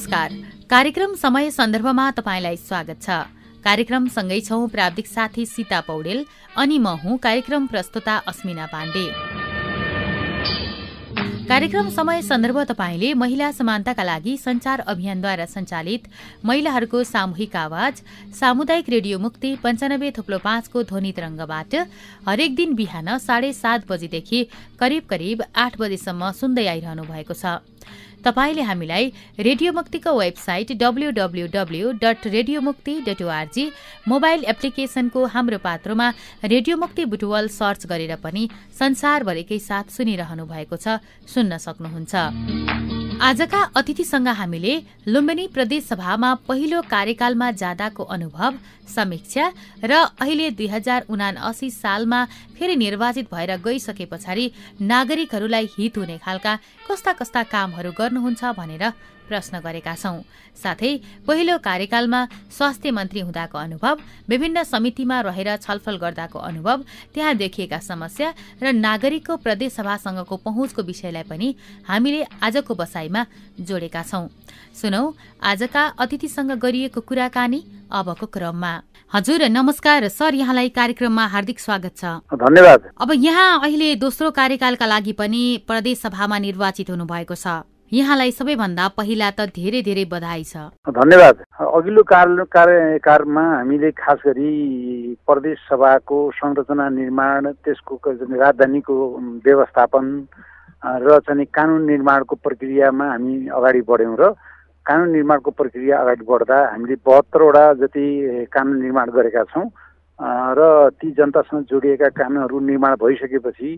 नमस्कार। कार्यक्रम समय सन्दर्भमा तपाईँलाई स्वागत छ। कार्यक्रम सँगै छौं प्राविधिक साथी सीता पौडेल अनि म हुँ कार्यक्रम प्रस्तुता अस्मिना पाण्डे। कार्यक्रम समय सन्दर्भ तपाईँले महिला समानताका लागि संचार अभियानद्वारा सञ्चालित महिलाहरूको सामूहिक आवाज सामुदायिक रेडियो मुक्ति पञ्चानब्बे थुप्लो पाँचको ध्वनि तरङ्गबाट हरेक दिन बिहान साढे सात बजीदेखि करिब करिब आठ बजेसम्म सुन्दै आइरहनु भएको छ। तपाईँले हामीलाई रेडियो मुक्तिको website W dot radio Mukti dot O R G mobile एप्लिकेशनको हाम्रो पात्रोमा रेडियो मुक्ति बुटवल सर्च गरेर पनि संसारभरिकै साथ सुनिरहनु भएको छ सुन्न सक्नुहुन्छ। आजका अतिथिसँग हामीले लुम्बिनी प्रदेश सभामा पहिलो कार्यकालमा जाँदाको अनुभव समीक्षा र अहिले दुई हजार उनासी सालमा फेरि निर्वाचित भएर गइसके पछाडि नागरिकहरूलाई हित हुने खालका कस्ता कस्ता कामहरू गर्नुहुन्छ भनेर प्रश्न गरेका छौं। साथै पहिलो कार्यकालमा स्वास्थ्य मन्त्री हुँदाको अनुभव विभिन्न समितिमा रहेर छलफल गर्दाको अनुभव त्यहाँ देखिएका समस्या र नागरिकको प्रदेशसभासँगको पहुँचको विषयलाई पनि हामीले आजको बसाईमा जोडेका छौं। सुनौ आजका अतिथिसँग गरिएको कुराकानी अबको क्रममा। हजुर नमस्कार सर यहाँलाई कार्यक्रममा हार्दिक स्वागत छ। धन्यवाद। अब यहाँ अहिले दोस्रो कार्यकालका लागि पनि प्रदेश सभामा निर्वाचित हुनुभएको छ। यहाँलाई सबैभन्दा पहिला त धेरै धेरै बधाई छ। धन्यवाद। अघिल्लो कार्यकालमा हामीले खास गरी प्रदेश सभाको संरचना निर्माण त्यसको राजधानीको व्यवस्थापन र चाहिँ कानुन निर्माणको प्रक्रियामा हामी अगाडि बढ्यौँ र कानुन निर्माणको प्रक्रिया अगाडि बढ्दा हामीले बहत्तरवटा जति कानुन निर्माण गरेका छौँ र ती जनतासँग जोडिएका कानुनहरू निर्माण भइसकेपछि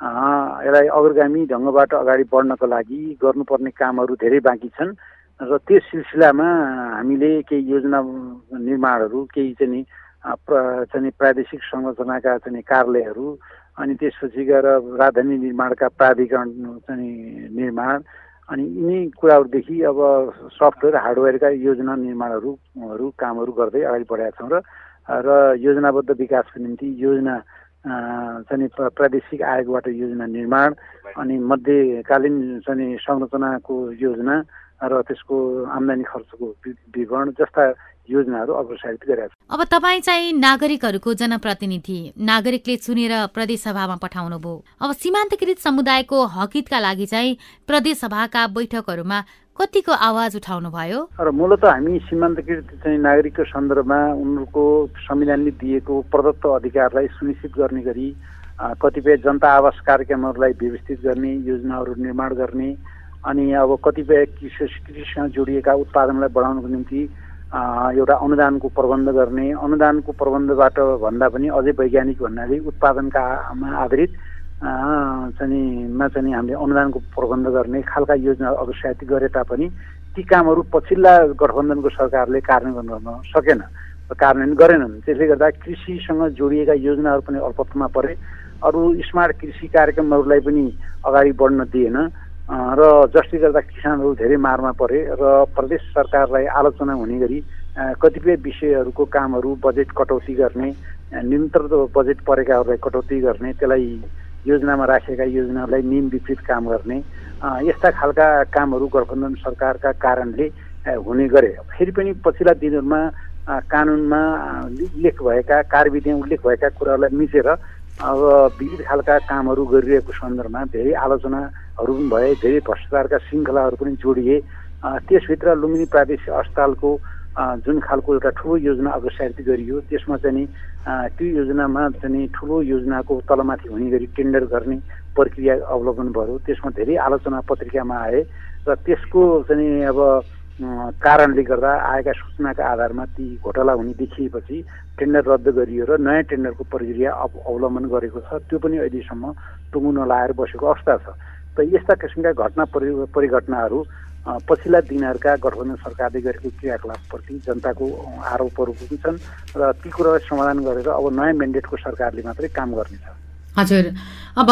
यसलाई अग्रगामी ढङ्गबाट अगाडि बढ्नको लागि गर्नुपर्ने कामहरू धेरै बाँकी छन् र त्यस सिलसिलामा हामीले केही योजना निर्माणहरू केही चाहिँ चाहिँ प्रादेशिक संरचनाका चाहिँ कार्यालयहरू अनि त्यसपछि गएर राजधानी निर्माणका प्राधिकरण चाहिँ निर्माण अनि यिनी कुराहरूदेखि अब सफ्टवेयर हार्डवेयरका योजना निर्माणहरू कामहरू गर्दै अगाडि बढाएका छौँ र र योजनाबद्ध विकासको निम्ति योजना चाहिँ प्रादेशिक आयोगबाट योजना निर्माण अनि मध्यकालीन चाहिँ संरचनाको योजना र त्यसको आम्दानी खर्चको विवरण जस्ता योजनाहरू अग्रसारित छन् अब तपाईँ चाहिँ नागरिकहरूको जनप्रतिनिधि नागरिकले चुनेर प्रदेश सभामा पठाउनु भयो। अब सीमान्तकृत समुदायको हकितका लागि चाहिँ प्रदेश सभाका बैठकहरूमा कतिको आवाज उठाउनु भयो र मूलत हामी सीमान्तकृत चाहिँ नागरिकको सन्दर्भमा उनीहरूको संविधानले दिएको प्रदत्त अधिकारलाई सुनिश्चित गर्ने गरी कतिपय जनता आवास कार्यक्रमहरूलाई व्यवस्थित गर्ने योजनाहरू निर्माण गर्ने अनि अब कतिपय कृषि कृषिसँग जोडिएका उत्पादनलाई बढाउनको निम्ति एउटा अनुदानको प्रबन्ध गर्ने अनुदानको प्रबन्धबाट भन्दा पनि अझै वैज्ञानिक भन्नाले उत्पादनका आधारित चाहिँ मा चाहिँ हामीले अनुदानको प्रबन्ध गर्ने खालका योजना अग्रसारित गरे तापनि ती कामहरू पछिल्ला गठबन्धनको सरकारले कार्यान्वयन गर्न सकेन कार्यान्वयन गरेनन्। त्यसले गर्दा कृषिसँग जोडिएका योजनाहरू पनि अल्पत्वमा परे। अरू स्मार्ट कृषि कार्यक्रमहरूलाई पनि अगाडि बढ्न दिएन। र जसले गर्दा किसानहरू धेरै मारमा परे र प्रदेश सरकारलाई आलोचना हुने गरी कतिपय विषयहरूको कामहरू बजेट कटौती गर्ने न्यूनतर बजेट परेकाहरूलाई कटौती गर्ने त्यसलाई योजनामा राखेका योजनाहरूलाई नियम विपरीत काम गर्ने यस्ता खालका कामहरू गठबन्धन सरकारका कारणले हुने गरे। फेरि पनि पछिल्ला दिनहरूमा कानुनमा उल्लेख भएका कार्यविधिमा उल्लेख भएका कुराहरूलाई मिचेर अब विविध खालका कामहरू गरिरहेको सन्दर्भमा धेरै आलोचनाहरू पनि भए धेरै भ्रष्टाचारका श्रृङ्खलाहरू पनि जोडिए। त्यसभित्र लुम्बिनी प्रादेशिक अस्पतालको जुन खालको एउटा ठुलो योजना अग्रसारित गरियो त्यसमा चाहिँ त्यो योजनामा चाहिँ ठुलो योजनाको तलमाथि हुने गरी टेन्डर गर्ने प्रक्रिया अवलम्बन भयो। त्यसमा धेरै आलोचना पत्रिकामा आए र त्यसको चाहिँ अब कारणले गर्दा आएका सूचनाका आधारमा ती घोटाला हुने देखिएपछि टेन्डर रद्द गरियो र नयाँ टेन्डरको प्रक्रिया अवलम्बन गरेको छ। त्यो पनि अहिलेसम्म टुङ्गो नलाएर बसेको अवस्था छ। त यस्ता किसिमका घटना परि परिघटनाहरू पछिल्ला दिनहरूका गठबन्धन सरकारले गरेको क्रियाकलापप्रति जनताको आरोपहरू पनि छन् र ती कुरालाई समाधान गरेर अब नयाँ मेन्डेटको सरकारले मात्रै काम गर्नेछ। हजुर। अब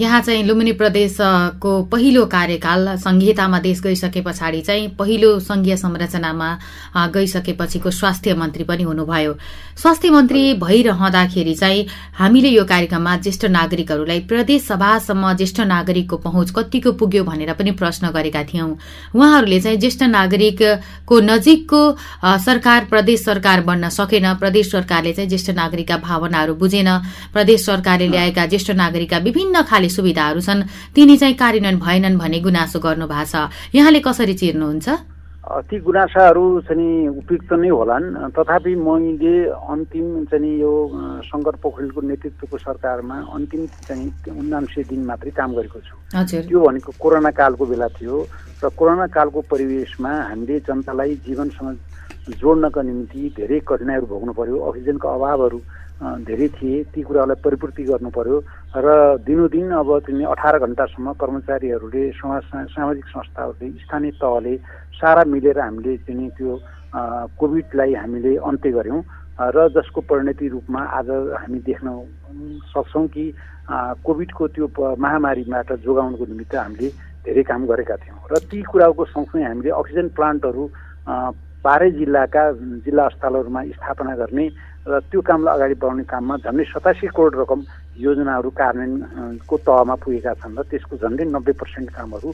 यहाँ चाहिँ लुम्बिनी प्रदेशको पहिलो कार्यकाल संहितामा देश गइसके पछाडि चाहिँ पहिलो संघीय संरचनामा गइसकेपछिको स्वास्थ्य मन्त्री पनि हुनुभयो। स्वास्थ्य मन्त्री भइरहँदाखेरि चाहिँ हामीले यो कार्यक्रममा ज्येष्ठ नागरिकहरूलाई प्रदेश सभासम्म ज्येष्ठ नागरिकको पहुँच कतिको पुग्यो भनेर पनि प्रश्न गरेका थियौं। उहाँहरूले चाहिँ ज्येष्ठ नागरिकको नजिकको सरकार प्रदेश सरकार बन्न सकेन प्रदेश सरकारले चाहिँ ज्येष्ठ नागरिकका भावनाहरू बुझेन प्रदेश सरकारले ल्याएका ज्येष्ठ नागरिकका विभिन्न खाले सुविधाहरू छन्। तिनी चाहिँ कार्यान्वयन भएनन् भन्ने गुनासो गर्नु भएको छ। यहाँले कसरी चिर्नुहुन्छ? ती गुनासाहरू चाहिँ उपयुक्त नै होलान्। तथापि मैले अन्तिम चाहिँ यो शङ्कर पोखरेलको नेतृत्वको सरकारमा अन्तिम चाहिँ उन्नान्सय दिन मात्रै काम गरेको छु। त्यो भनेको कोरोना कालको बेला थियो र कोरोना कालको परिवेशमा हामीले जनतालाई जीवनसँग जोड्नका निम्ति धेरै कठिनाइहरू भोग्नु पर्यो। अक्सिजनको अभावहरू धेरै थिए ती कुराहरूलाई परिपूर्ति गर्नु पर्यो। र दिनोदिन अब तिनी अठार घन्टासम्म कर्मचारीहरूले समाज सामाजिक संस्थाहरूले स्थानीय तहले सारा मिलेर हामीले चाहिँ त्यो कोभिडलाई हामीले अन्त्य गऱ्यौँ। र जसको परिणति रूपमा आज हामी देख्न सक्छौँ कि कोभिडको त्यो महामारीबाट जोगाउनुको निमित्त हामीले धेरै काम गरेका थियौँ। र ती कुराको सँगसँगै हामीले अक्सिजन प्लान्टहरू बाह्रै जिल्लाका जिल्ला अस्पतालहरूमा स्थापना गर्ने र त्यो कामलाई अगाडि बढाउने काममा झन्डै सतासी करोड रकम योजनाहरू कार्यान्वयनको तहमा पुगेका छन् र त्यसको झन्डै नब्बे पर्सेन्ट कामहरू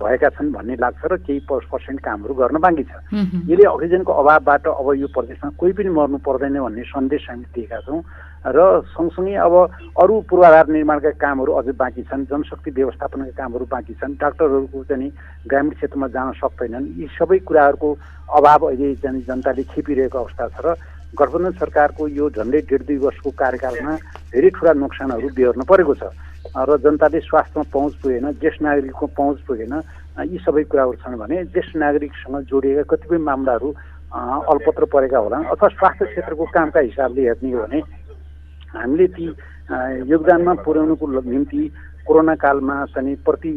भएका छन् भन्ने लाग्छ र केही पर्सेन्ट कामहरू गर्न बाँकी छ। यसले अक्सिजनको अभावबाट अब यो प्रदेशमा कोही पनि मर्नु पर्दैन भन्ने सन्देश हामी दिएका छौँ र सँगसँगै अब अरू पूर्वाधार निर्माणका कामहरू अझै बाँकी छन् जनशक्ति व्यवस्थापनका कामहरू बाँकी छन् डाक्टरहरूको चाहिँ ग्रामीण क्षेत्रमा जान सक्दैनन्। यी सबै कुराहरूको अभाव अहिले चाहिँ जनताले खेपिरहेको अवस्था छ र गठबन्धन सरकारको यो झन्डै डेढ दुई वर्षको कार्यकालमा धेरै ठुला नोक्सानहरू बिहोर्नु परेको छ। र जनताले स्वास्थ्यमा पहुँच पुगेन ज्येष्ठ नागरिकको पहुँच पुगेन यी सबै कुराहरू छन् भने ज्येष्ठ नागरिकसँग जोडिएका कतिपय मामलाहरू अल्पत्र परेका होला अथवा स्वास्थ्य क्षेत्रको कामका हिसाबले हेर्ने हो भने हामीले ती योगदानमा पुर्याउनुको निम्ति कोरोना कालमा चाहिँ प्रति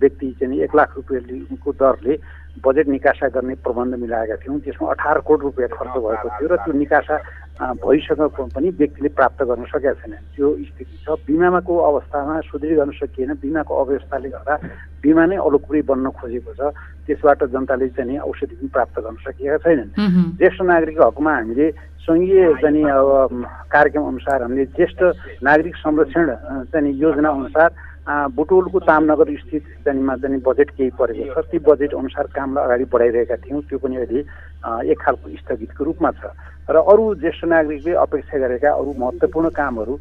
व्यक्ति चाहिँ एक लाख रुपियाँको दरले बजेट निकासा गर्ने प्रबन्ध मिलाएका थियौँ। त्यसमा अठार करोड रुपियाँ खर्च भएको थियो र त्यो निकासा भइसकेको पनि व्यक्तिले प्राप्त गर्न सकेका छैन त्यो स्थिति छ। बिमाको अवस्थामा सुदृढ गर्न सकिएन। बिमाको अव्यवस्थाले गर्दा बिमा नै अलोकुरी बन्न खोजेको छ। त्यसबाट जनताले चाहिँ औषधि पनि प्राप्त गर्न सकेका छैनन्। ज्येष्ठ नागरिकको हकमा हामीले सङ्घीय चाहिँ अब कार्यक्रम अनुसार हामीले ज्येष्ठ नागरिक संरक्षण चाहिँ योजना अनुसार बुटोलको तामनगर स्थित जानेमा जाने बजेट केही परेको छ। ती बजेट अनुसार कामलाई अगाडि बढाइरहेका थियौँ। त्यो पनि अहिले एक खालको स्थगितको रूपमा छ। र अरू ज्येष्ठ नागरिकले अपेक्षा गरेका अरू महत्त्वपूर्ण कामहरू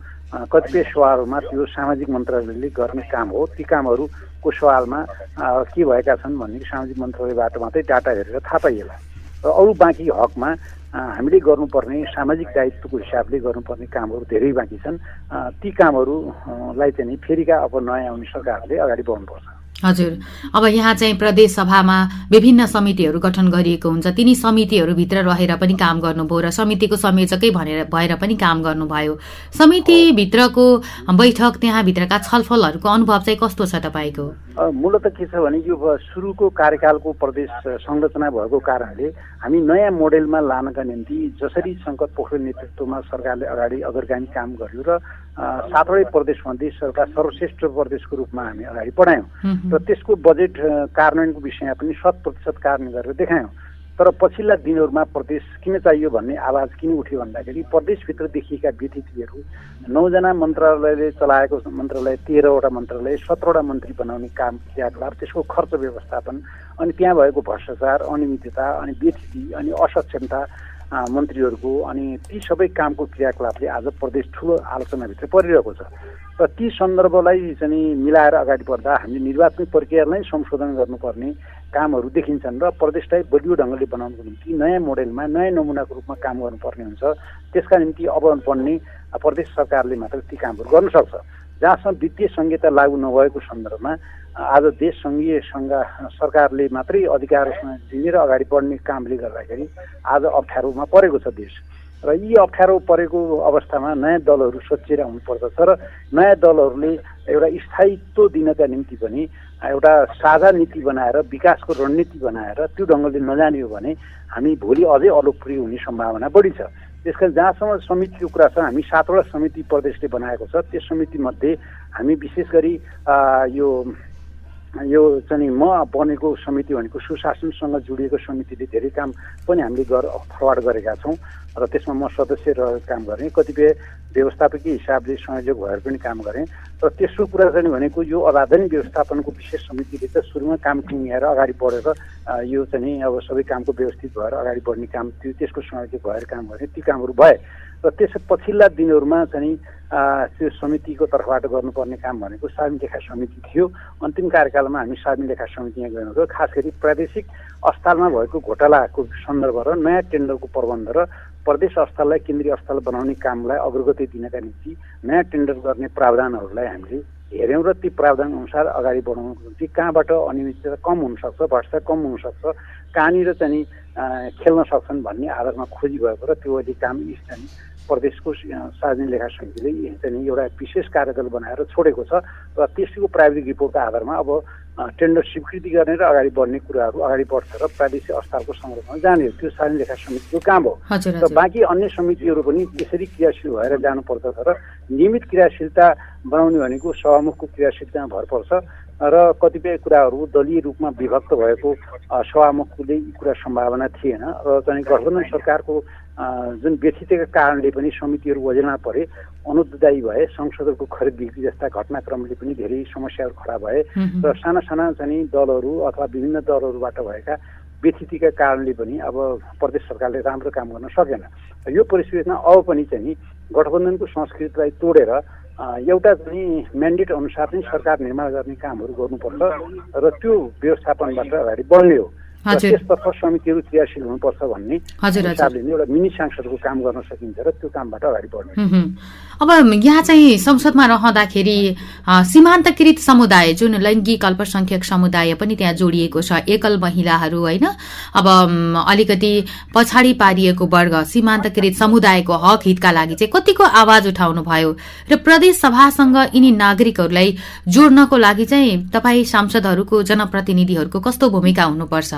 कतिपय सवालमा त्यो सामाजिक मन्त्रालयले गर्ने काम हो। ती कामहरूको सवालमा के भएका छन् भन्ने सामाजिक मन्त्रालयबाट मात्रै डाटा हेरेर थाहा पाइएला। र अरू बाँकी हकमा हामीले गर्नुपर्ने सामाजिक दायित्वको हिसाबले गर्नुपर्ने कामहरू धेरै बाँकी छन्। ती कामहरूलाई चाहिँ फेरिका अब नयाँ आउने सरकारले अगाडि बढ्नुपर्छ। हजुर। अब यहाँ चाहिँ प्रदेश सभामा विभिन्न समितिहरू गठन गरिएको हुन्छ। तिनी समितिहरूभित्र रहेर पनि काम गर्नुभयो र समितिको संयोजकै भनेर भएर पनि काम गर्नुभयो। समितिभित्रको बैठक त्यहाँभित्रका छलफलहरूको अनुभव चाहिँ कस्तो छ तपाईँको? मूलत के छ भने यो सुरुको कार्यकालको प्रदेश संरचना भएको कारणले हामी नयाँ मोडेलमा लानका निम्ति जसरी शङ्कर पोखरेल नेतृत्वमा सरकारले अगाडि अग्रगामी काम गर्यो र सातवटै प्रदेशमध्ये सरकार सर्वश्रेष्ठ प्रदेशको रूपमा हामी अगाडि बढायौँ। र त्यसको बजेट कार्यान्वयनको विषयमा पनि शत प्रतिशत कार्यान्वयन गरेर देखायौँ। तर पछिल्ला दिनहरूमा प्रदेश किन चाहियो भन्ने आवाज किन उठ्यो भन्दाखेरि प्रदेशभित्र देखिएका व्यतिथिहरू नौजना मन्त्रालयले चलाएको मन्त्रालय तेह्रवटा मन्त्रालय सत्रवटा मन्त्री बनाउने काम क्रियाकलाप त्यसको खर्च व्यवस्थापन अनि त्यहाँ भएको भ्रष्टाचार अनियमितता अनि व्यतिथि अनि असक्षमता मन्त्रीहरूको अनि ती सबै कामको क्रियाकलापले आज प्रदेश ठुलो आलोचनाभित्र परिरहेको छ। र ती सन्दर्भलाई चाहिँ मिलाएर अगाडि बढ्दा हामीले निर्वाचन प्रक्रियालाई संशोधन गर्नुपर्ने कामहरू देखिन्छन् र प्रदेशलाई बलियो ढङ्गले बनाउनुको निम्ति नयाँ मोडेलमा नयाँ नमुनाको रूपमा काम गर्नुपर्ने हुन्छ। त्यसका निम्ति अब बन्ने प्रदेश सरकारले मात्र ती कामहरू गर्न सक्छ। जहाँसम्म वित्तीय संहिता लागू नभएको सन्दर्भमा आज देश सङ्घीय सङ्घ सरकारले मात्रै अधिकार दिने र अगाडि बढ्ने कामले गर्दाखेरि आज अप्ठ्यारोमा परेको छ देश। र यी अप्ठ्यारो परेको अवस्थामा नयाँ दलहरू सोचेर आउनुपर्दछ र नयाँ दलहरूले एउटा स्थायित्व दिनका निम्ति पनि एउटा साझा नीति बनाएर विकासको रणनीति बनाएर त्यो ढङ्गले नजाने हो भने हामी भोलि अझै अलोकप्रिय हुने सम्भावना बढी छ। त्यस कारण जहाँसम्म समितिको कुरा छ हामी सातवटा समिति प्रदेशले बनाएको छ। त्यस समितिमध्ये हामी विशेष गरी यो यो चाहिँ म बनेको समिति भनेको सुशासनसँग जोडिएको समितिले धेरै काम पनि हामीले गर फरवार्ड गरेका छौँ र त्यसमा म सदस्य रहेर काम गरेँ। कतिपय व्यवस्थापकीय हिसाबले संयोजक भएर पनि काम गरेँ। र तेस्रो कुरा चाहिँ भनेको यो अबाधनी व्यवस्थापनको विशेष समितिले त सुरुमा काम टुङ्ग्याएर अगाडि बढेर यो चाहिँ अब सबै कामको व्यवस्थित भएर अगाडि बढ्ने काम त्यो त्यसको संयोजक भएर काम गरेँ ती कामहरू भए र त्यस पछिल्ला दिनहरूमा चाहिँ त्यो समितिको तर्फबाट गर्नुपर्ने काम भनेको सार्वजनिक लेखा समिति थियो। अन्तिम कार्यकालमा हामी सार्वजनिक लेखा समिति यहाँ गएको खास गरी प्रादेशिक अस्पतालमा भएको घोटालाको सन्दर्भ र नयाँ टेन्डरको प्रबन्ध र प्रदेश अस्पताललाई केन्द्रीय अस्पताल बनाउने कामलाई अग्रगति दिनका निम्ति नयाँ टेन्डर गर्ने प्रावधानहरूलाई हामीले हेऱ्यौँ र ती प्रावधान अनुसार अगाडि बढाउनुको निम्ति कहाँबाट अनियमितता कम हुनसक्छ भ्रष्टाचार कम हुनसक्छ कहाँनिर चाहिँ खेल्न सक्छन् भन्ने आधारमा खोजी भएको र त्यो अहिले काम चाहिँ प्रदेशको सार्वजनिक लेखा समितिले चाहिँ एउटा विशेष कार्यदल बनाएर छोडेको छ र त्यसको प्राविधिक रिपोर्टको आधारमा अब टेन्डर स्वीकृति गर्ने र अगाडि बढ्ने कुराहरू अगाडि बढ्छ र प्रादेशिक अस्पतालको संरक्षण जाने त्यो सार्वजनिक लेखा समितिको काम हो र बाँकी अन्य समितिहरू पनि त्यसरी क्रियाशील भएर जानुपर्दछ र नियमित क्रियाशीलता बनाउने भनेको सभामुखको क्रियाशीलतामा भर पर्छ र कतिपय कुराहरू दलीय रूपमा विभक्त भएको सभामुखले यी कुरा सम्भावना थिएन र चाहिँ गठबन्धन सरकारको जुन व्यथितका कारणले पनि समितिहरू वजेलमा परे अनुदायी भए संसदको खरिद बिक्री जस्ता घटनाक्रमले पनि धेरै समस्याहरू खडा भए र साना साना चाहिँ दलहरू अथवा विभिन्न दलहरूबाट भएका व्यथितिका कारणले पनि अब प्रदेश सरकारले राम्रो काम गर्न सकेन। यो परिस्थितिमा अब पनि चाहिँ गठबन्धनको संस्कृतिलाई तोडेर एउटा चाहिँ म्यान्डेट अनुसार चाहिँ सरकार निर्माण गर्ने कामहरू गर्नुपर्छ र त्यो व्यवस्थापनबाट अगाडि बढ्ने हो। त्यसतर्फ समितिहरू क्रियाशील हुनुपर्छ भन्ने। हिसाबले नै एउटा मिनी सांसदको काम गर्न सकिन्छ र त्यो कामबाट अगाडि बढ्ने। अब यहाँ चाहिँ संसदमा रहँदाखेरि सीमान्तकृत समुदाय जुन लैङ्गिक अल्पसङ्ख्यक समुदाय पनि त्यहाँ जोडिएको छ एकल महिलाहरू होइन? अब अलिकति पछाडि पारिएको वर्ग सीमान्तकृत समुदायको हक हितका लागि चाहिँ कतिको आवाज उठाउनु भयो र प्रदेश सभासँग यिनी नागरिकहरूलाई जोड्नको लागि चाहिँ तपाईँ सांसदहरूको जनप्रतिनिधिहरूको कस्तो भूमिका हुनुपर्छ?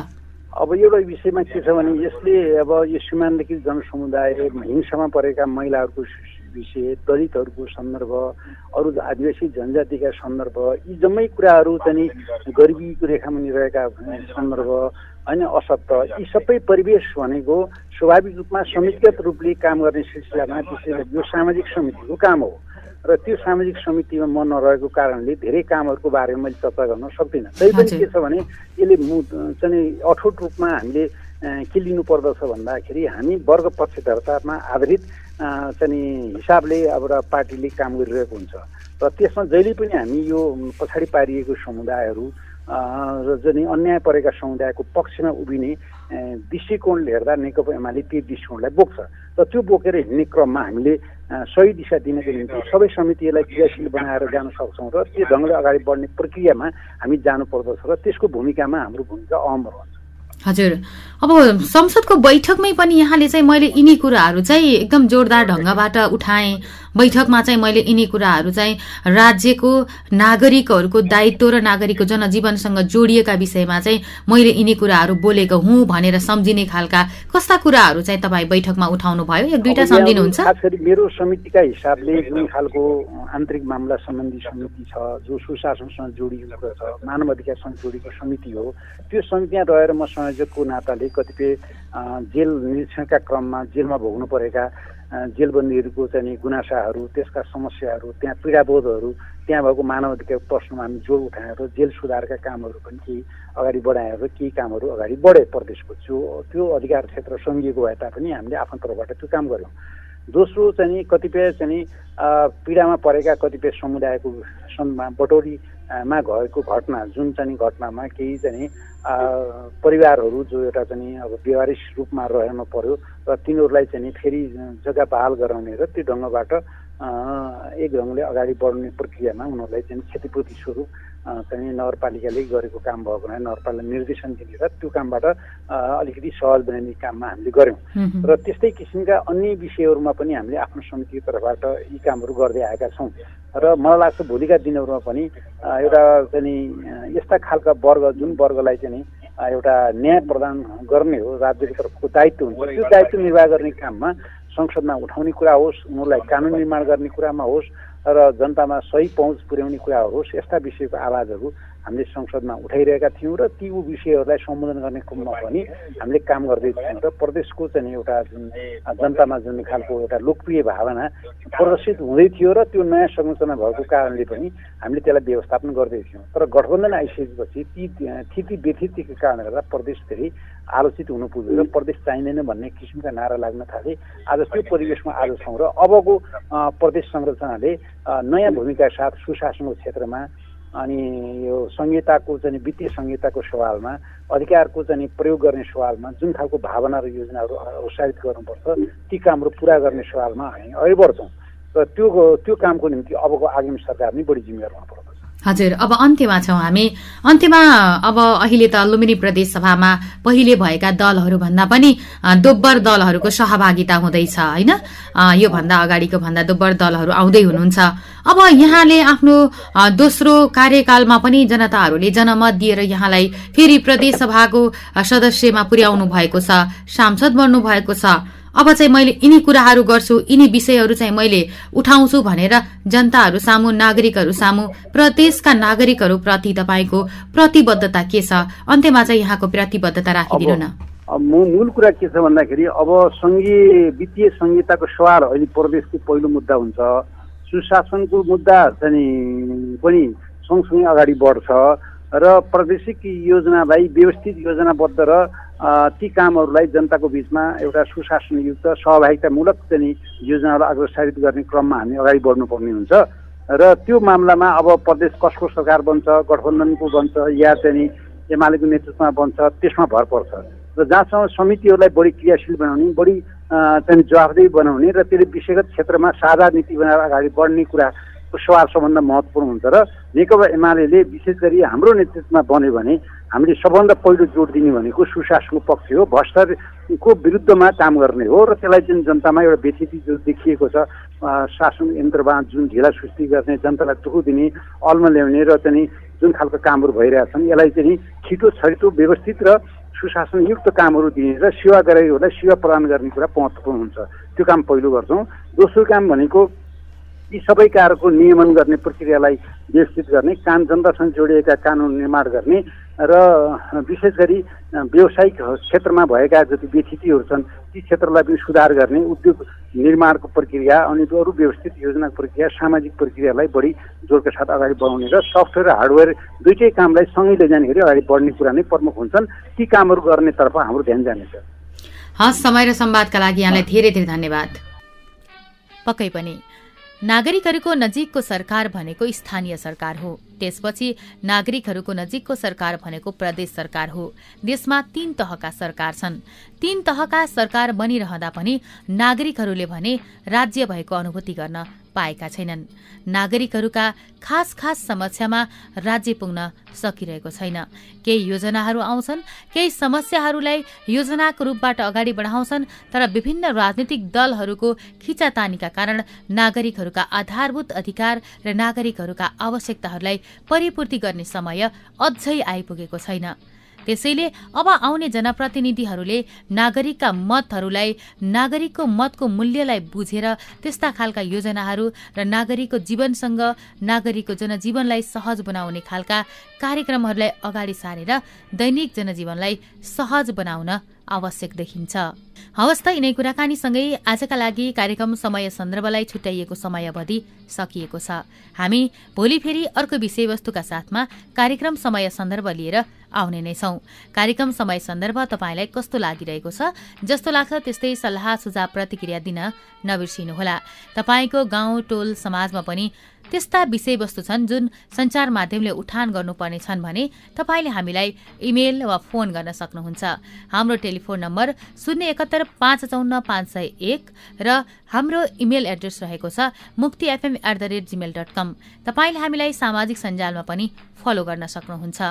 अब एउटा विषयमा के छ भने यसले अब यो सीमान्तकृत जनसमुदाय हिंसामा परेका महिलाहरूको विषय दलितहरूको सन्दर्भ अरू आदिवासी जनजातिका सन्दर्भ यी जम्मै कुराहरू चाहिँ गरिबीको रेखामुनि रहेका सन्दर्भ होइन असत्य यी सबै परिवेश भनेको स्वाभाविक रूपमा समितिगत रूपले काम गर्ने सिलसिलामा त्यसैले यो सामाजिक समितिको काम हो। र त्यो सामाजिक समितिमा म नरहेको कारणले धेरै कामहरूको बारेमा मैले चर्चा गर्न सक्दिनँ। पनि के छ भने यसले चाहिँ अठोट रूपमा हामीले के लिनु पर्दछ भन्दाखेरि हामी वर्ग पक्षधरतामा आधारित चाहिँ हिसाबले अब र पार्टीले काम गरिरहेको हुन्छ। र त्यसमा जहिले पनि हामी यो पछाडि पारिएको समुदायहरू र चाहिँ अन्याय परेका समुदायको पक्षमा उभिने दृष्टिकोणले हेर्दा नेकपा एमाले त्यो दृष्टिकोणलाई बोक्छ। र त्यो बोकेर हिँड्ने क्रममा हामीले सही दिशा दिनको निम्ति सबै समितिहरूलाई क्रियाशील बनाएर जान सक्छौँ र त्यो ढङ्गले अगाडि बढ्ने प्रक्रियामा हामी जानुपर्दछ र त्यसको भूमिकामा हाम्रो भूमिका अहम रहन्छ। हजुर। अब संसदको बैठकमै पनि यहाँले चाहिँ मैले यिनी कुराहरू चाहिँ एकदम जोरदार ढङ्गबाट उठाएँ। बैठकमा चाहिँ मैले यिनी कुराहरू चाहिँ राज्यको नागरिकहरूको दायित्व र नागरिकको जनजीवनसँग जोडिएका विषयमा चाहिँ मैले यिनी कुराहरू बोलेको हुँ भनेर सम्झिने खालका कस्ता कुराहरू चाहिँ तपाईँ बैठकमा उठाउनु भयो एक दुईवटा सम्झिनुहुन्छ? खास गरी मेरो समितिका हिसाबले जुन खालको आन्तरिक मामला सम्बन्धी समिति छ जो सुशासनसँग जोडिएको छ मानव अधिकारसँग जोडिएको समिति हो त्यो समितिमा रहेर म संयोजकको नाताले कतिपय जेल निरीक्षणका क्रममा जेलमा भोग्नु परेका जेलबन्दीहरूको चाहिँ गुनासाहरू त्यसका समस्याहरू त्यहाँ पीडाबोधहरू त्यहाँ भएको मानव अधिकार प्रश्नमा हामी जोड उठाएर जेल सुधारका कामहरू पनि केही अगाडि बढाएर केही कामहरू अगाडि बढे प्रदेशको। जो त्यो अधिकार क्षेत्र सङ्घिएको भए तापनि हामीले आफ्नो तर्फबाट त्यो काम गऱ्यौँ। दोस्रो चाहिँ कतिपय चाहिँ पीडामा परेका कतिपय समुदायको बटोरीमा गएको घटना जुन चाहिँ घटनामा केही चाहिँ परिवारहरू जो एउटा चाहिँ अब व्यवहारिक रूपमा रहन पर्यो र तिनीहरूलाई चाहिँ फेरि जग्गा बहाल गराउने र त्यो ढङ्गबाट एक ढङ्गले अगाडि बढ्ने प्रक्रियामा उनीहरूलाई चाहिँ क्षतिपूर्ति स्वरूप चाहिँ नगरपालिकाले गरेको काम भएको हुनाले नगरपालिका निर्देशन दिने र त्यो कामबाट अलिकति सहज बनाउने काममा हामीले गऱ्यौँ। र त्यस्तै किसिमका अन्य विषयहरूमा पनि हामीले आफ्नो समितिको तर्फबाट यी कामहरू गर्दै आएका छौँ। र मलाई लाग्छ भोलिका दिनहरूमा पनि एउटा चाहिँ यस्ता खालका वर्ग जुन वर्गलाई चाहिँ एउटा न्याय प्रदान गर्ने हो राज्यको तर्फको दायित्व हुन्छ त्यो दायित्व निर्वाह गर्ने काममा संसदमा उठाउने कुरा होस् उनीहरूलाई कानुन निर्माण गर्ने कुरामा होस् र जनतामा सही पहुँच पुर्याउने कुरा होस् यस्ता विषयको आवाजहरू हामीले संसदमा उठाइरहेका थियौँ र ती विषयहरूलाई सम्बोधन गर्ने क्रममा पनि हामीले काम गर्दै थियौँ र प्रदेशको चाहिँ एउटा जुन जनतामा जुन खालको एउटा लोकप्रिय भावना प्रदर्शित हुँदै थियो र त्यो नयाँ संरचना भएको कारणले पनि हामीले त्यसलाई व्यवस्थापन गर्दै थियौँ। तर गठबन्धन आइसकेपछि ती थिति व्यथितिको कारणले गर्दा प्रदेश धेरै आलोचित हुनु पुग्यो र प्रदेश चाहिँदैन भन्ने किसिमका नारा लाग्न थाले। आज त्यो परिवेशमा आज छौँ र अबको प्रदेश संरचनाले नयाँ भूमिका साथ सुशासनको क्षेत्रमा अनि यो संहिताको चाहिँ वित्तीय संहिताको सवालमा अधिकारको चाहिँ प्रयोग गर्ने सवालमा जुन खालको भावना र योजनाहरू उत्साहित गर्नुपर्छ ती कामहरू पुरा गर्ने सवालमा हामी अघि बढ्छौँ र त्यो त्यो कामको निम्ति अबको आगामी सरकार नै बढी जिम्मेवार हुनुपर्छ। हजुर अब अन्त्यमा छौँ हामी। अन्त्यमा अब अहिले त लुम्बिनी प्रदेश सभामा पहिले भएका दलहरू भन्दा पनि दोब्बर दलहरूको सहभागिता हुँदैछ होइन? योभन्दा अगाडिको भन्दा दोब्बर दलहरू आउँदै हुनुहुन्छ। अब यहाँले आफ्नो दोस्रो कार्यकालमा पनि जनताहरूले जनमत दिएर यहाँलाई फेरि प्रदेश सभाको सदस्यमा पुर्याउनु भएको छ सांसद बन्नु भएको छ। अब चाहिँ मैले यिनी कुराहरू गर्छु यिनी विषयहरू चाहिँ मैले उठाउँछु भनेर जनताहरू सामु नागरिकहरू सामु प्रदेशका नागरिकहरू प्रति तपाईँको प्रतिबद्धता के छ? अन्त्यमा चाहिँ यहाँको प्रतिबद्धता राखिदिनु न। मूल कुरा के छ भन्दाखेरि अब सङ्घीय वित्तीय संहिताको सवाल अहिले प्रदेशको पहिलो मुद्दा हुन्छ। सुशासनको मुद्दा चाहिँ पनि सँगसँगै अगाडि बढ्छ। र प्रादेशिक योजनालाई व्यवस्थित योजनाबद्ध र ती कामहरूलाई जनताको बिचमा एउटा सुशासनयुक्त सहभागितामूलक चाहिँ योजनाहरू अग्रसारित गर्ने क्रममा हामी अगाडि बढ्नुपर्ने हुन्छ। र त्यो मामलामा अब प्रदेश कसको सरकार बन्छ गठबन्धनको बन्छ या चाहिँ एमालेको नेतृत्वमा बन्छ त्यसमा भर पर्छ। र जहाँसम्म समितिहरूलाई बढी क्रियाशील बनाउने बढी चाहिँ जवाफदेही बनाउने र त्यसले विषयगत क्षेत्रमा साझा नीति बनाएर अगाडि बढ्ने कुरा सवाल सबभन्दा महत्त्वपूर्ण हुन्छ र नेकपा एमाले विशेष गरी हाम्रो नेतृत्वमा बन्यो भने हामीले सबभन्दा पहिलो जोड दिने भनेको सुशासनको पक्ष हो। भ्रष्टाचारको विरुद्धमा काम गर्ने हो र त्यसलाई जुन जनतामा एउटा व्यथिति जो देखिएको छ शासन यन्त्रमा जुन ढिला सृष्टि गर्ने जनतालाई दुःख दिने अल्म ल्याउने र चाहिँ जुन खालको कामहरू भइरहेछन् यसलाई चाहिँ छिटो छरिटो व्यवस्थित र सुशासनयुक्त कामहरू दिने र सेवा गराइहरूलाई सेवा प्रदान गर्ने कुरा महत्त्वपूर्ण हुन्छ। त्यो काम पहिलो गर्छौँ। दोस्रो काम भनेको यी सबै कारको नियमन गर्ने प्रक्रियालाई व्यवस्थित गर्ने काम जनतासँग जोडिएका कानुन निर्माण गर्ने र विशेष गरी व्यावसायिक क्षेत्रमा भएका जति व्यथितिहरू छन् ती क्षेत्रलाई पनि सुधार गर्ने उद्योग निर्माणको प्रक्रिया अनि अरू व्यवस्थित योजनाको प्रक्रिया सामाजिक प्रक्रियालाई बढी जोडका साथ अगाडि बढाउने र सफ्टवेयर हार्डवेयर दुइटै कामलाई सँगै लैजानेखेरि अगाडि बढ्ने कुरा नै प्रमुख हुन्छन्। ती कामहरू गर्नेतर्फ हाम्रो ध्यान जानेछ। हस् समय र संवादका लागि यहाँलाई धेरै धेरै धन्यवाद। पक्कै पनि। नागरिकहरूको नजिकको सरकार भनेको स्थानीय सरकार हो। त्यसपछि नागरिकहरूको नजिकको सरकार भनेको प्रदेश सरकार हो। देशमा तीन तहका सरकार छन्। तीन तहका सरकार बनिरहँदा पनि नागरिकहरूले भने राज्य भएको अनुभूति गर्न पाएका छैनन्। नागरिकहरूका खास खास समस्यामा राज्य पुग्न सकिरहेको छैन। केही योजनाहरू आउँछन् केही समस्याहरूलाई योजनाको रूपबाट अगाडि बढाउँछन् तर विभिन्न राजनीतिक दलहरूको खिचातानीका कारण नागरिकहरूका आधारभूत अधिकार र नागरिकहरूका आवश्यकताहरूलाई परिपूर्ति गर्ने समय अझै आइपुगेको छैन। त्यसैले अब आउने जनप्रतिनिधिहरूले नागरिकका मतहरूलाई नागरिकको मतको मूल्यलाई बुझेर त्यस्ता खालका योजनाहरू र नागरिकको जीवनसँग नागरिकको जनजीवनलाई सहज बनाउने खालका कार्यक्रमहरूलाई अगाडि सारेर दैनिक जनजीवनलाई सहज बनाउन आवश्यक देखिन्छ। हवस् त यिनै कुराकानीसँगै आजका लागि कार्यक्रम समय सन्दर्भलाई छुट्याइएको समय अवधि सकिएको छ। हामी भोलि फेरि अर्को विषयवस्तुका साथमा कार्यक्रम समय सन्दर्भ लिएर आउने नै छौं। कार्यक्रम समय सन्दर्भ तपाईँलाई कस्तो लागिरहेको छ जस्तो लाग्छ त्यस्तै सल्लाह सुझाव प्रतिक्रिया दिन नबिर्सिनुहोला। तपाईँको गाउँ टोल समाजमा पनि त्यस्ता विषयवस्तु छन् जुन सञ्चार माध्यमले उठान गर्नुपर्ने छन् भने तपाईँले हामीलाई इमेल वा फोन गर्न सक्नुहुन्छ। हाम्रो टेलिफोन नम्बर शून्य एकहत्तर पाँच चौन्न पाँच सय एक र हाम्रो इमेल एड्रेस रहेको छ Mukti FM at the rate Gmail dot com. तपाईँले हामीलाई सामाजिक सञ्जालमा पनि फलो गर्न सक्नुहुन्छ।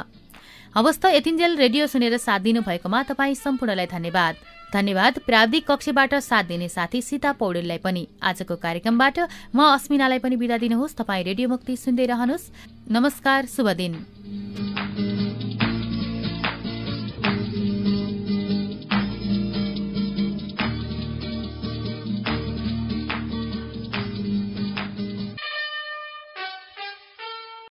हवस् त यतिन्जेल रेडियो सुनेर साथ दिनुभएकोमा तपाईँ सम्पूर्णलाई धन्यवाद। धन्यवाद। प्राविधिक कक्षबाट साथ दिने साथी सीता पौडेललाई पनि आजको कार्यक्रमबाट म अस्मिनालाई पनि बिदा दिनुहोस्। तपाईँ रेडियो मुक्ति सुन्दै रहनुहोस्। नमस्कार शुभ दिन।